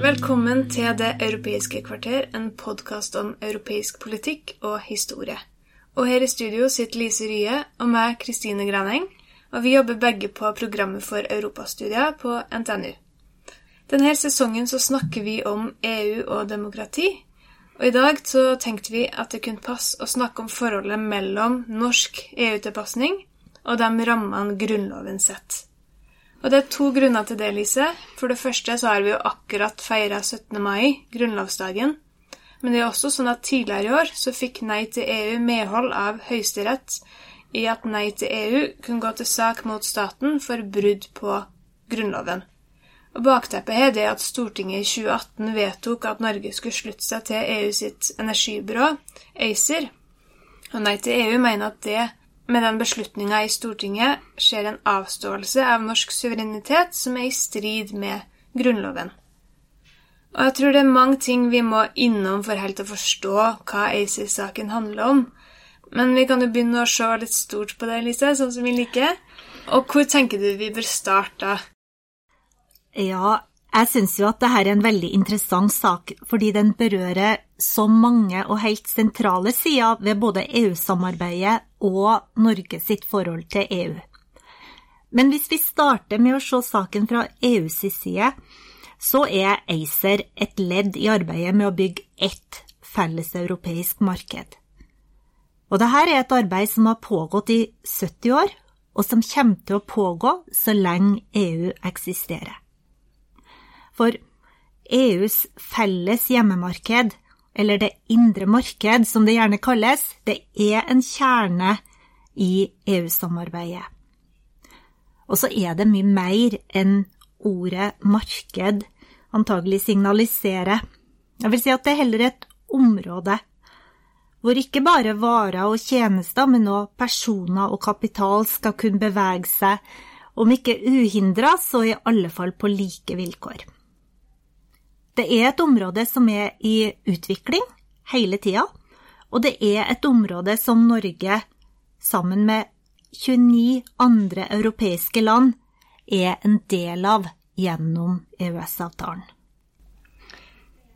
Velkommen til Det europeiske kvarter, en podkast om europeisk politikk og historie. Og her i studio sitter Lise Rye og meg, Kristine Graneng, og vi jobber begge på programmet for europastudier på NTNU. Denne sesongen så snakker vi om EU og demokrati, og i dag så tenkte vi at det kunne passe å snakke om forholdet mellom norsk EU-tilpasning og de rammene Grunnloven setter. Og det er to grunner til det, Lise. For det første så har vi jo akkurat feira 17. mai, grunnlovsdagen. Men det er også sånn at tidligere i år så fikk Nei til EU medhold av Høyesterett i at Nei til EU kunne gå til sak mot staten for brudd på Grunnloven. Og Bakteppet er det at Stortinget i 2018 vedtok at Norge skulle slutte seg til EU sitt energibyrå, ACER. Og Nei til EU mener at det med den beslutninga i Stortinget skjer en avståelse av norsk suverenitet som er i strid med Grunnloven. Og jeg tror det er mange ting vi må innom for helt å forstå hva ACER-saken handler om. Men vi kan jo begynne å se litt stort på det, Lise, sånn som vi liker. Og hvor tenker du vi bør starte? Ja, jeg syns jo at dette er en veldig interessant sak, fordi den berører så mange og helt sentrale sider ved både EU-samarbeidet og Norge sitt forhold til EU. Men hvis vi starter med å se saken fra EUs side, så er ACER et ledd i arbeidet med å bygge ett felles europeisk marked. Og dette er et arbeid som har pågått i 70 år, og som kommer til å pågå så lenge EU eksisterer. For EUs felles hjemmemarked, eller det indre marked som det gjerne kalles, det er en kjerne i EU-samarbeidet. Og så er det mye mer enn ordet marked antagelig signaliserer. Jeg vil si at det er heller et område hvor ikke bare varer og tjenester, men også personer og kapital skal kunne bevege seg, om ikke uhindra, så i alle fall på like vilkår. Det er et område som er i utvikling hele tida, og det er et område som Norge, sammen med 29 andre europeiske land, er en del av gjennom EØS-avtalen.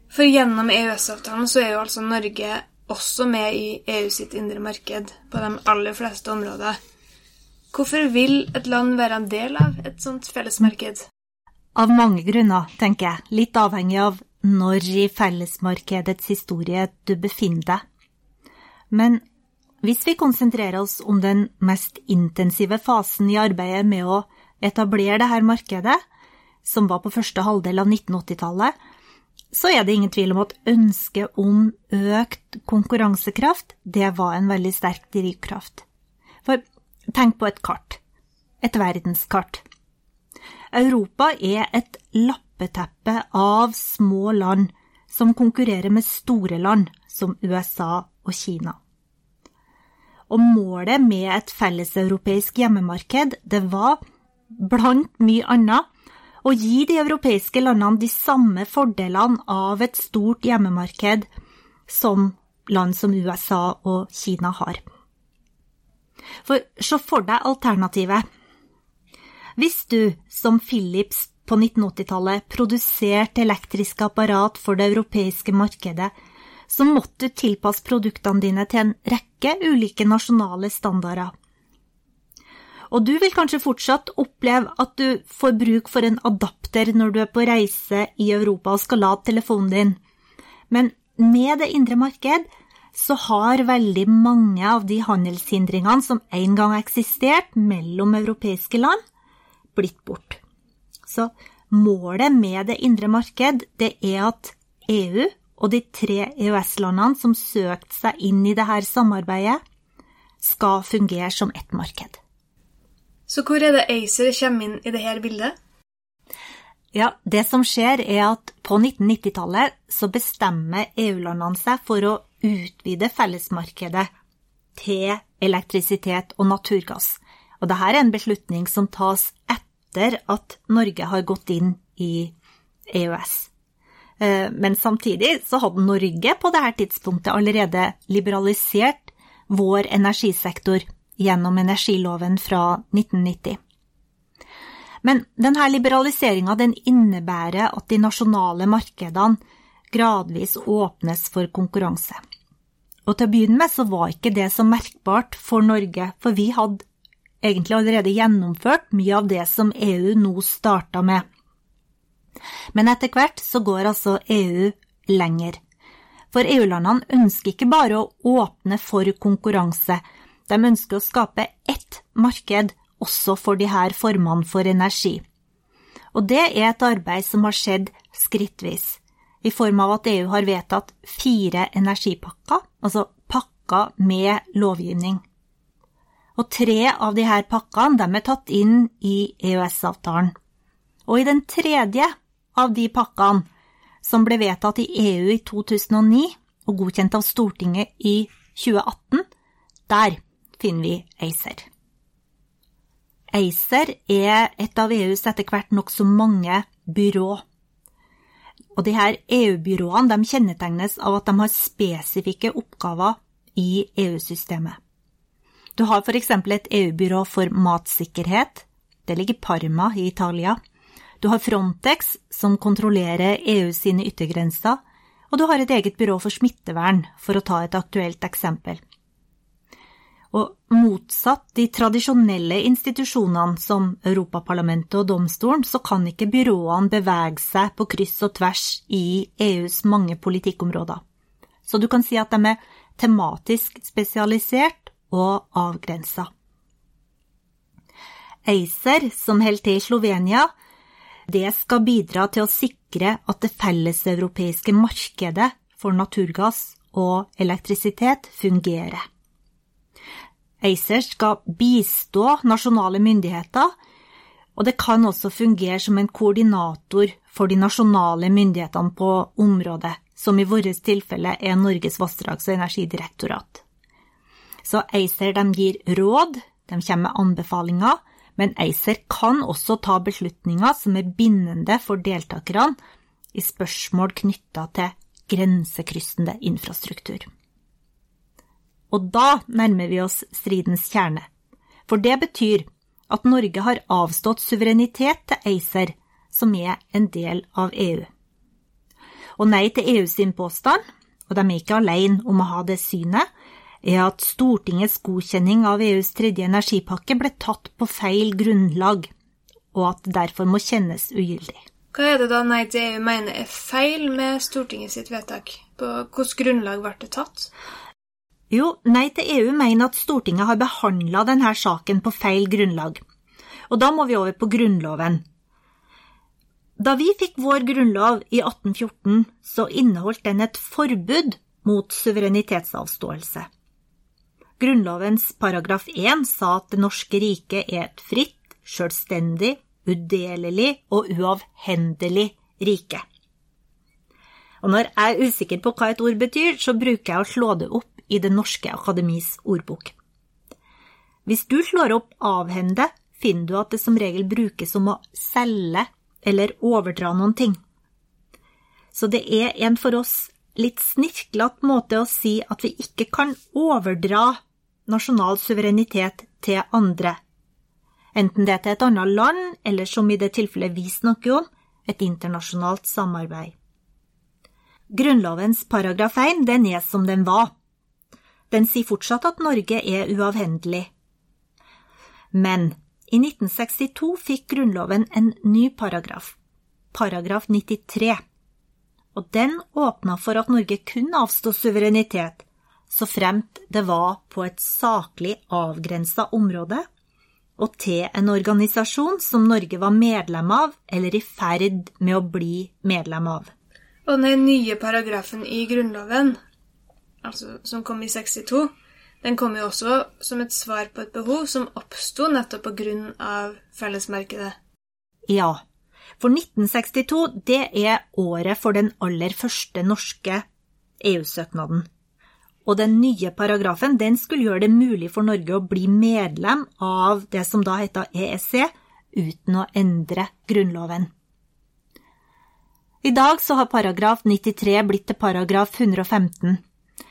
For gjennom EØS-avtalen så er jo altså Norge også med i EU sitt indre marked på de aller fleste områder. Hvorfor vil et land være en del av et sånt fellesmarked? Av mange grunner, tenker jeg, litt avhengig av når i fellesmarkedets historie du befinner deg. Men hvis vi konsentrerer oss om den mest intensive fasen i arbeidet med å etablere dette markedet, som var på første halvdel av 1980-tallet, så er det ingen tvil om at ønsket om økt konkurransekraft, det var en veldig sterk drivkraft. For tenk på et kart. Et verdenskart. Europa er et lappeteppe av små land som konkurrerer med store land som USA og Kina. Og målet med et felleseuropeisk hjemmemarked, det var, blant mye annet, å gi de europeiske landene de samme fordelene av et stort hjemmemarked som land som USA og Kina har. For se for deg alternativet. Hvis du, som Philips på 1980-tallet, produserte elektriske apparat for det europeiske markedet, så måtte du tilpasse produktene dine til en rekke ulike nasjonale standarder. Og du vil kanskje fortsatt oppleve at du får bruk for en adapter når du er på reise i Europa og skal lade telefonen din, men med det indre marked så har veldig mange av de handelshindringene som en gang eksisterte mellom europeiske land, blitt bort. Så målet med det indre marked, det er at EU og de tre EØS-landene som søkte seg inn i dette samarbeidet, skal fungere som ett marked. Så hvor er det ACER kommer inn i dette bildet? Ja, det som skjer er at på 1990-tallet så bestemmer EU-landene seg for å utvide fellesmarkedet til elektrisitet og naturgass. Og dette er en beslutning som tas etter at Norge har gått inn i EØS. Eh, men samtidig så hadde Norge på dette tidspunktet allerede liberalisert vår energisektor gjennom energiloven fra 1990. Men denne liberaliseringa den innebærer at de nasjonale markedene gradvis åpnes for konkurranse. Og til å begynne med så var ikke det så merkbart for Norge, for vi hadde egentlig allerede gjennomført mye av det som EU nå starta med. Men etter hvert så går altså EU lenger. For EU-landene ønsker ikke bare å åpne for konkurranse, de ønsker å skape ett marked også for disse formene for energi. Og det er et arbeid som har skjedd skrittvis, i form av at EU har vedtatt fire energipakker, altså pakker med lovgivning. Og tre av de her pakkene er tatt inn i EØS-avtalen. Og i den tredje av de pakkene, som ble vedtatt i EU i 2009 og godkjent av Stortinget i 2018, der finner vi ACER. ACER er et av EUs etter hvert nokså mange byrå. Og de her EU-byråene kjennetegnes av at de har spesifikke oppgaver i EU-systemet. Du har f.eks. et EU-byrå for matsikkerhet. Det ligger Parma i Italia. Du har Frontex, som kontrollerer EU sine yttergrenser. Og du har et eget byrå for smittevern, for å ta et aktuelt eksempel. Og motsatt de tradisjonelle institusjonene som Europaparlamentet og domstolen, så kan ikke byråene bevege seg på kryss og tvers i EUs mange politikkområder. Så du kan si at de er tematisk spesialisert og avgrensa. ACER, som holder til i Slovenia, det skal bidra til å sikre at det felleseuropeiske markedet for naturgass og elektrisitet fungerer. ACER skal bistå nasjonale myndigheter, og det kan også fungere som en koordinator for de nasjonale myndighetene på området, som i vårt tilfelle er Norges vassdrags- og energidirektorat. Så ACER gir råd, de kommer med anbefalinger, men ACER kan også ta beslutninger som er bindende for deltakerne i spørsmål knytta til grensekryssende infrastruktur. Og da nærmer vi oss stridens kjerne. For det betyr at Norge har avstått suverenitet til ACER, som er en del av EU. Og nei til EU sin påstand, og de er ikke alene om å ha det synet, er at Stortingets godkjenning av EUs tredje energipakke ble tatt på feil grunnlag, og at det derfor må kjennes ugyldig. Hva er det da Nei til EU mener er feil med Stortinget sitt vedtak? På hvilket grunnlag ble det tatt? Jo, Nei til EU mener at Stortinget har behandla denne saken på feil grunnlag. Og da må vi over på Grunnloven. Da vi fikk vår grunnlov i 1814, så inneholdt den et forbud mot suverenitetsavståelse. Grunnlovens paragraf 1 sa at det norske riket er et fritt, selvstendig, udelelig og uavhendelig rike. Og når jeg er usikker på hva et ord betyr, så bruker jeg å slå det opp i Det norske akademis ordbok. Hvis du slår opp avhende, finner du at det som regel brukes om å selge eller overdra noen ting. Så det er en for oss litt snirklete måte å si at vi ikke kan overdra nasjonal suverenitet til andre, enten det er til et annet land, eller som i det tilfellet vi snakker om, et internasjonalt samarbeid. Grunnlovens paragraf 1 den er som den var, den sier fortsatt at Norge er uavhendelig. Men i 1962 fikk Grunnloven en ny paragraf, paragraf 93, og den åpna for at Norge kunne avstå suverenitet så fremt det var på et saklig avgrensa område og til en organisasjon som Norge var medlem av eller i ferd med å bli medlem av. Og den nye paragrafen i Grunnloven altså, som kom i 62, Den kom jo også som et svar på et behov som oppsto nettopp på grunn av fellesmarkedet. Ja, for 1962 det er året for den aller første norske EU-søknaden. Og den nye paragrafen den skulle gjøre det mulig for Norge å bli medlem av det som da heter EEC, uten å endre Grunnloven. I dag så har paragraf 93 blitt til paragraf 115,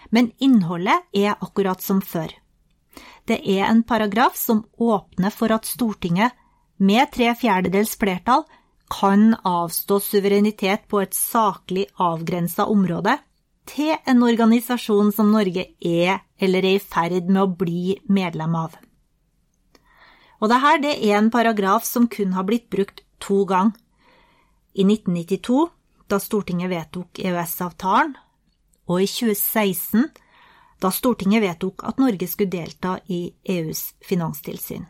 men innholdet er akkurat som før. Det er en paragraf som åpner for at Stortinget, med tre fjerdedels flertall, kan avstå suverenitet på et saklig avgrensa område til en organisasjon som Norge er eller er i ferd med å bli medlem av. Og dette det er en paragraf som kun har blitt brukt to ganger. I 1992 da Stortinget vedtok EØS-avtalen, og i 2016, da Stortinget vedtok at Norge skulle delta i EUs finanstilsyn.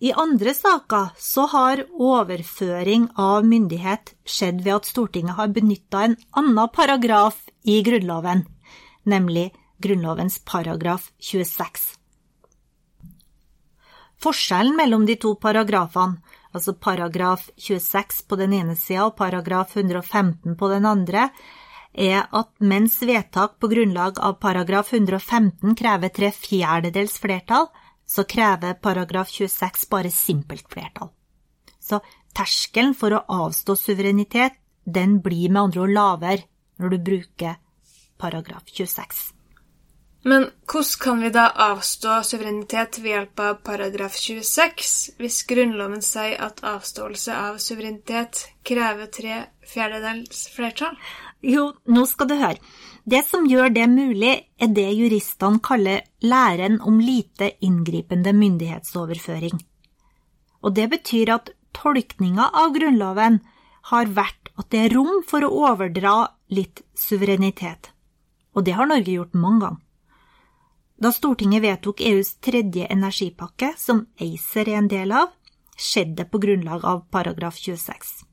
I andre saker så har overføring av myndighet skjedd ved at Stortinget har benytta en annen paragraf i Grunnloven, nemlig Grunnlovens paragraf 26. Forskjellen mellom de to paragrafene altså paragraf 26 på den ene sida og paragraf 115 på den andre, er at mens vedtak på grunnlag av paragraf 115 krever tre fjerdedels flertall, så krever paragraf 26 bare simpelt flertall. Så terskelen for å avstå suverenitet, den blir med andre ord lavere når du bruker paragraf 26. Men hvordan kan vi da avstå suverenitet ved hjelp av paragraf 26, hvis Grunnloven sier at avståelse av suverenitet krever tre fjerdedels flertall? Jo, nå skal du høre. Det som gjør det mulig, er det juristene kaller læren om lite inngripende myndighetsoverføring. Og det betyr at tolkninga av Grunnloven har vært at det er rom for å overdra litt suverenitet. Og det har Norge gjort mange ganger. Da Stortinget vedtok EUs tredje energipakke, som ACER er en del av, skjedde det på grunnlag av paragraf 26.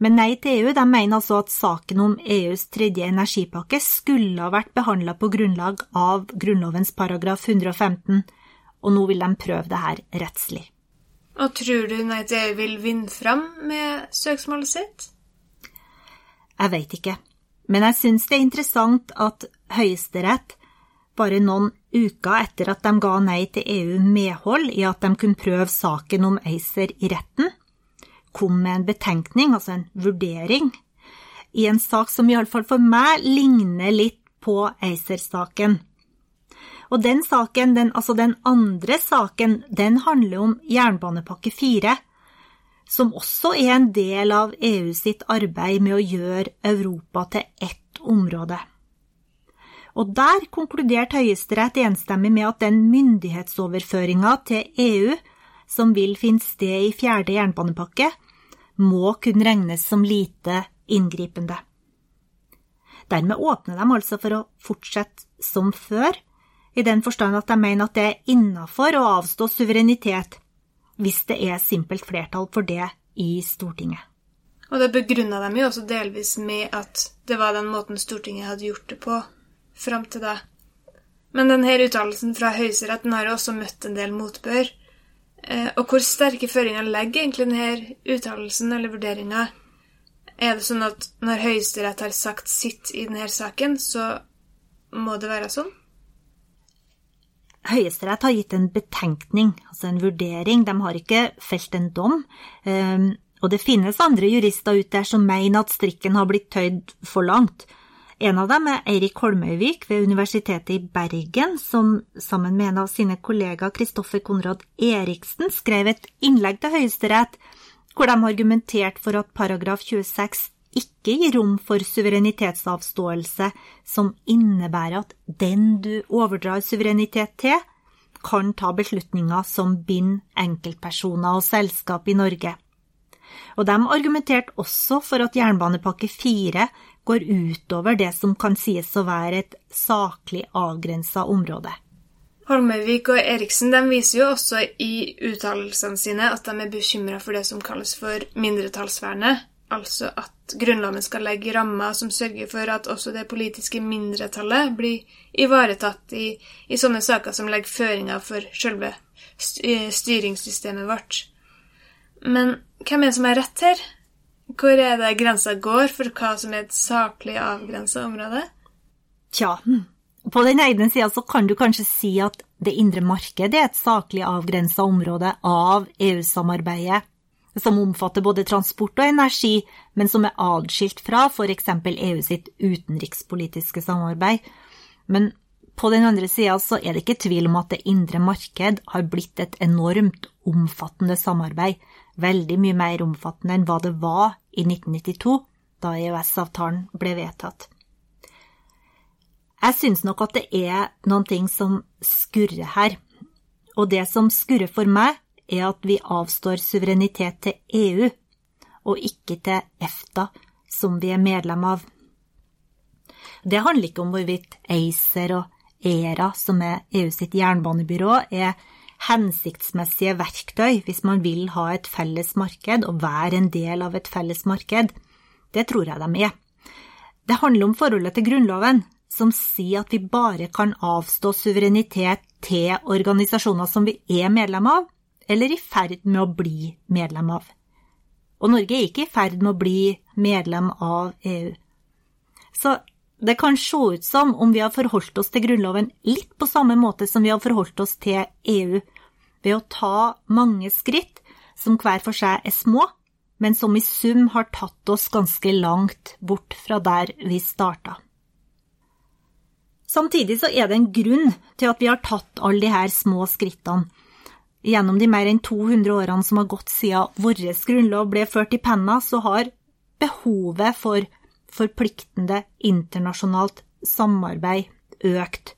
Men Nei til EU de mener altså at saken om EUs tredje energipakke skulle ha vært behandla på grunnlag av Grunnlovens paragraf 115, og nå vil de prøve det her rettslig. Og tror du Nei til EU vil vinne fram med søksmålet sitt? Jeg veit ikke, men jeg syns det er interessant at Høyesterett bare noen uker etter at de ga nei til EU medhold i at de kunne prøve saken om ACER i retten, kom med en betenkning, altså en vurdering, i en sak som iallfall for meg ligner litt på ACER-saken. Og den saken, den, altså den andre saken, den handler om jernbanepakke 4, som også er en del av EU sitt arbeid med å gjøre Europa til ett område og der konkluderte Høyesterett enstemmig med at den myndighetsoverføringa til EU som vil finne sted i fjerde jernbanepakke, må kunne regnes som lite inngripende. Dermed åpner de altså for å fortsette som før, i den forstand at de mener at det er innafor å avstå suverenitet hvis det er simpelt flertall for det i Stortinget. Og det begrunna de jo også delvis med at det var den måten Stortinget hadde gjort det på fram til da. Men denne uttalelsen fra Høyesterett har jo også møtt en del motbør. Eh, og hvor sterke føringer legger egentlig denne uttalelsen eller vurderinga? Er det sånn at når Høyesterett har sagt sitt i denne saken, så må det være sånn? Høyesterett har gitt en betenkning, altså en vurdering. De har ikke felt en dom. Ehm, og det finnes andre jurister ute der som mener at strikken har blitt tøyd for langt. En av dem er Eirik Holmøyvik ved Universitetet i Bergen, som sammen med en av sine kollegaer Kristoffer Konrad Eriksen skrev et innlegg til Høyesterett hvor de argumenterte for at paragraf 26 ikke gir rom for suverenitetsavståelse som innebærer at den du overdrar suverenitet til, kan ta beslutninger som binder enkeltpersoner og selskap i Norge. Og de argumenterte også for at jernbanepakke 4 går utover det som kan sies å være et saklig avgrensa område. Holmøyvik og Eriksen viser jo også i uttalelsene sine at de er bekymra for det som kalles for mindretallsvernet, altså at Grunnloven skal legge rammer som sørger for at også det politiske mindretallet blir ivaretatt i, i sånne saker som legger føringer for selve styringssystemet vårt. Men hvem er det som har rett her? Hvor er det grensa går for hva som er et saklig avgrensa område? Tja, på den ene sida så kan du kanskje si at det indre marked er et saklig avgrensa område av EU-samarbeidet, som omfatter både transport og energi, men som er adskilt fra f.eks. EU sitt utenrikspolitiske samarbeid. Men på den andre sida så er det ikke tvil om at det indre marked har blitt et enormt omfattende samarbeid, veldig mye mer omfattende enn hva det var i 1992, da EØS-avtalen ble vedtatt. Jeg syns nok at det er noen ting som skurrer her, og det som skurrer for meg, er at vi avstår suverenitet til EU, og ikke til EFTA, som vi er medlem av. Det handler ikke om hvorvidt ACER og ERA, som er EU sitt jernbanebyrå, er hensiktsmessige verktøy hvis man vil ha et felles marked og være en del av et felles marked. Det tror jeg de er. Det handler om forholdet til Grunnloven, som sier at vi bare kan avstå suverenitet til organisasjoner som vi er medlem av, eller i ferd med å bli medlem av. Og Norge er ikke i ferd med å bli medlem av EU. Så det kan se ut som om vi har forholdt oss til Grunnloven litt på samme måte som vi har forholdt oss til EU, ved å ta mange skritt som hver for seg er små, men som i sum har tatt oss ganske langt bort fra der vi starta. Samtidig så er det en grunn til at vi har tatt alle her små skrittene. Gjennom de mer enn 200 årene som har gått siden vår grunnlov ble ført i penna, så har behovet for forpliktende internasjonalt samarbeid økt.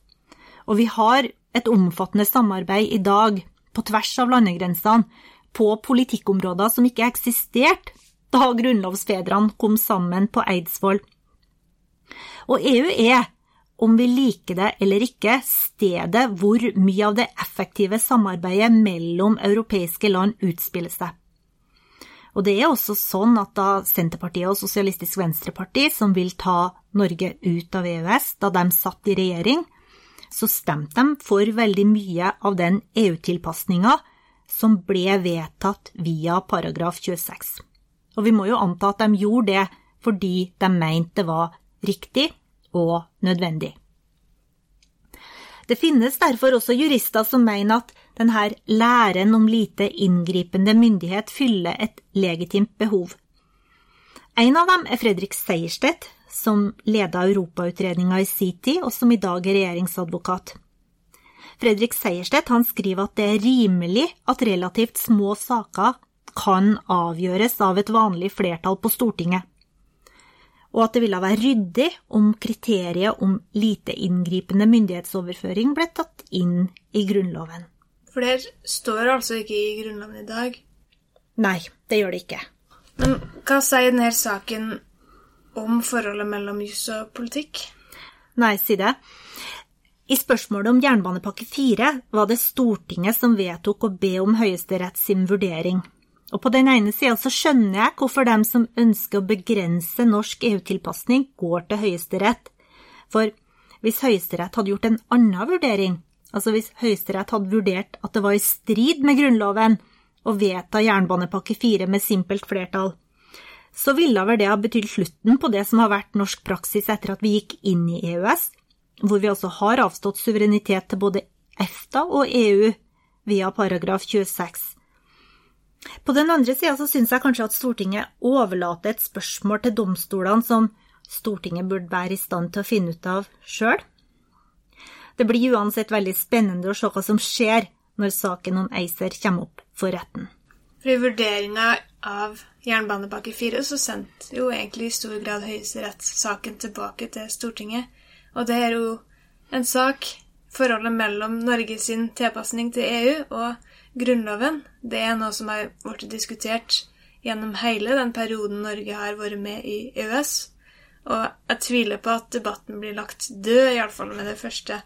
Og vi har et omfattende samarbeid i dag på tvers av landegrensene på politikkområder som ikke eksisterte da grunnlovsfedrene kom sammen på Eidsvoll. Og EU er om vi liker det eller ikke, stedet hvor mye av det effektive samarbeidet mellom europeiske land utspiller seg. Og det er også sånn at da Senterpartiet og Sosialistisk Venstreparti, som vil ta Norge ut av EØS, da de satt i regjering, så stemte de for veldig mye av den EU-tilpasninga som ble vedtatt via paragraf 26. Og vi må jo anta at de gjorde det fordi de mente det var riktig og nødvendig. Det finnes derfor også jurister som mener at denne læren om lite inngripende myndighet fyller et legitimt behov. En av dem er Fredrik Seierstedt, som leda Europautredninga i sin tid, og som i dag er regjeringsadvokat. Fredrik Seierstedt han skriver at det er rimelig at relativt små saker kan avgjøres av et vanlig flertall på Stortinget og at det ville være ryddig om kriteriet om lite inngripende myndighetsoverføring ble tatt inn i Grunnloven. For det står altså ikke i Grunnloven i dag? Nei, det gjør det ikke. Men hva sier denne saken om forholdet mellom jus og politikk? Nei, si det. I spørsmålet om jernbanepakke 4 var det Stortinget som vedtok å be om Høyesterett sin vurdering. Og på den ene sida så skjønner jeg hvorfor dem som ønsker å begrense norsk EU-tilpasning, går til Høyesterett. For hvis Høyesterett hadde gjort en annen vurdering, altså hvis Høyesterett hadde vurdert at det var i strid med Grunnloven å vedta jernbanepakke 4 med simpelt flertall, så ville vel det ha betydd slutten på det som har vært norsk praksis etter at vi gikk inn i EØS, hvor vi altså har avstått suverenitet til både EFTA og EU via paragraf 26. På den andre sida så syns jeg kanskje at Stortinget overlater et spørsmål til domstolene som Stortinget burde være i stand til å finne ut av sjøl. Det blir uansett veldig spennende å se hva som skjer når saken om ACER kommer opp for retten. For I vurderinga av jernbanepakke fire så sendte jo egentlig i stor grad Høyesterett saken tilbake til Stortinget. Og det er jo en sak, forholdet mellom Norge sin tilpasning til EU og Grunnloven det er noe som har blitt diskutert gjennom hele den perioden Norge har vært med i EØS, og jeg tviler på at debatten blir lagt død, iallfall med det første.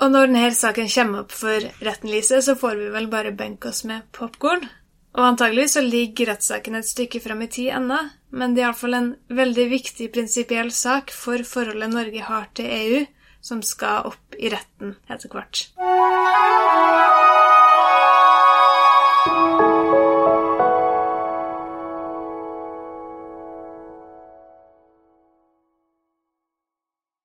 Og når denne saken kommer opp for retten, Lise, så får vi vel bare benke oss med popkorn? Og antagelig så ligger rettssaken et stykke fram i tid ennå, men det er iallfall en veldig viktig prinsipiell sak for forholdet Norge har til EU, som skal opp i retten etter hvert.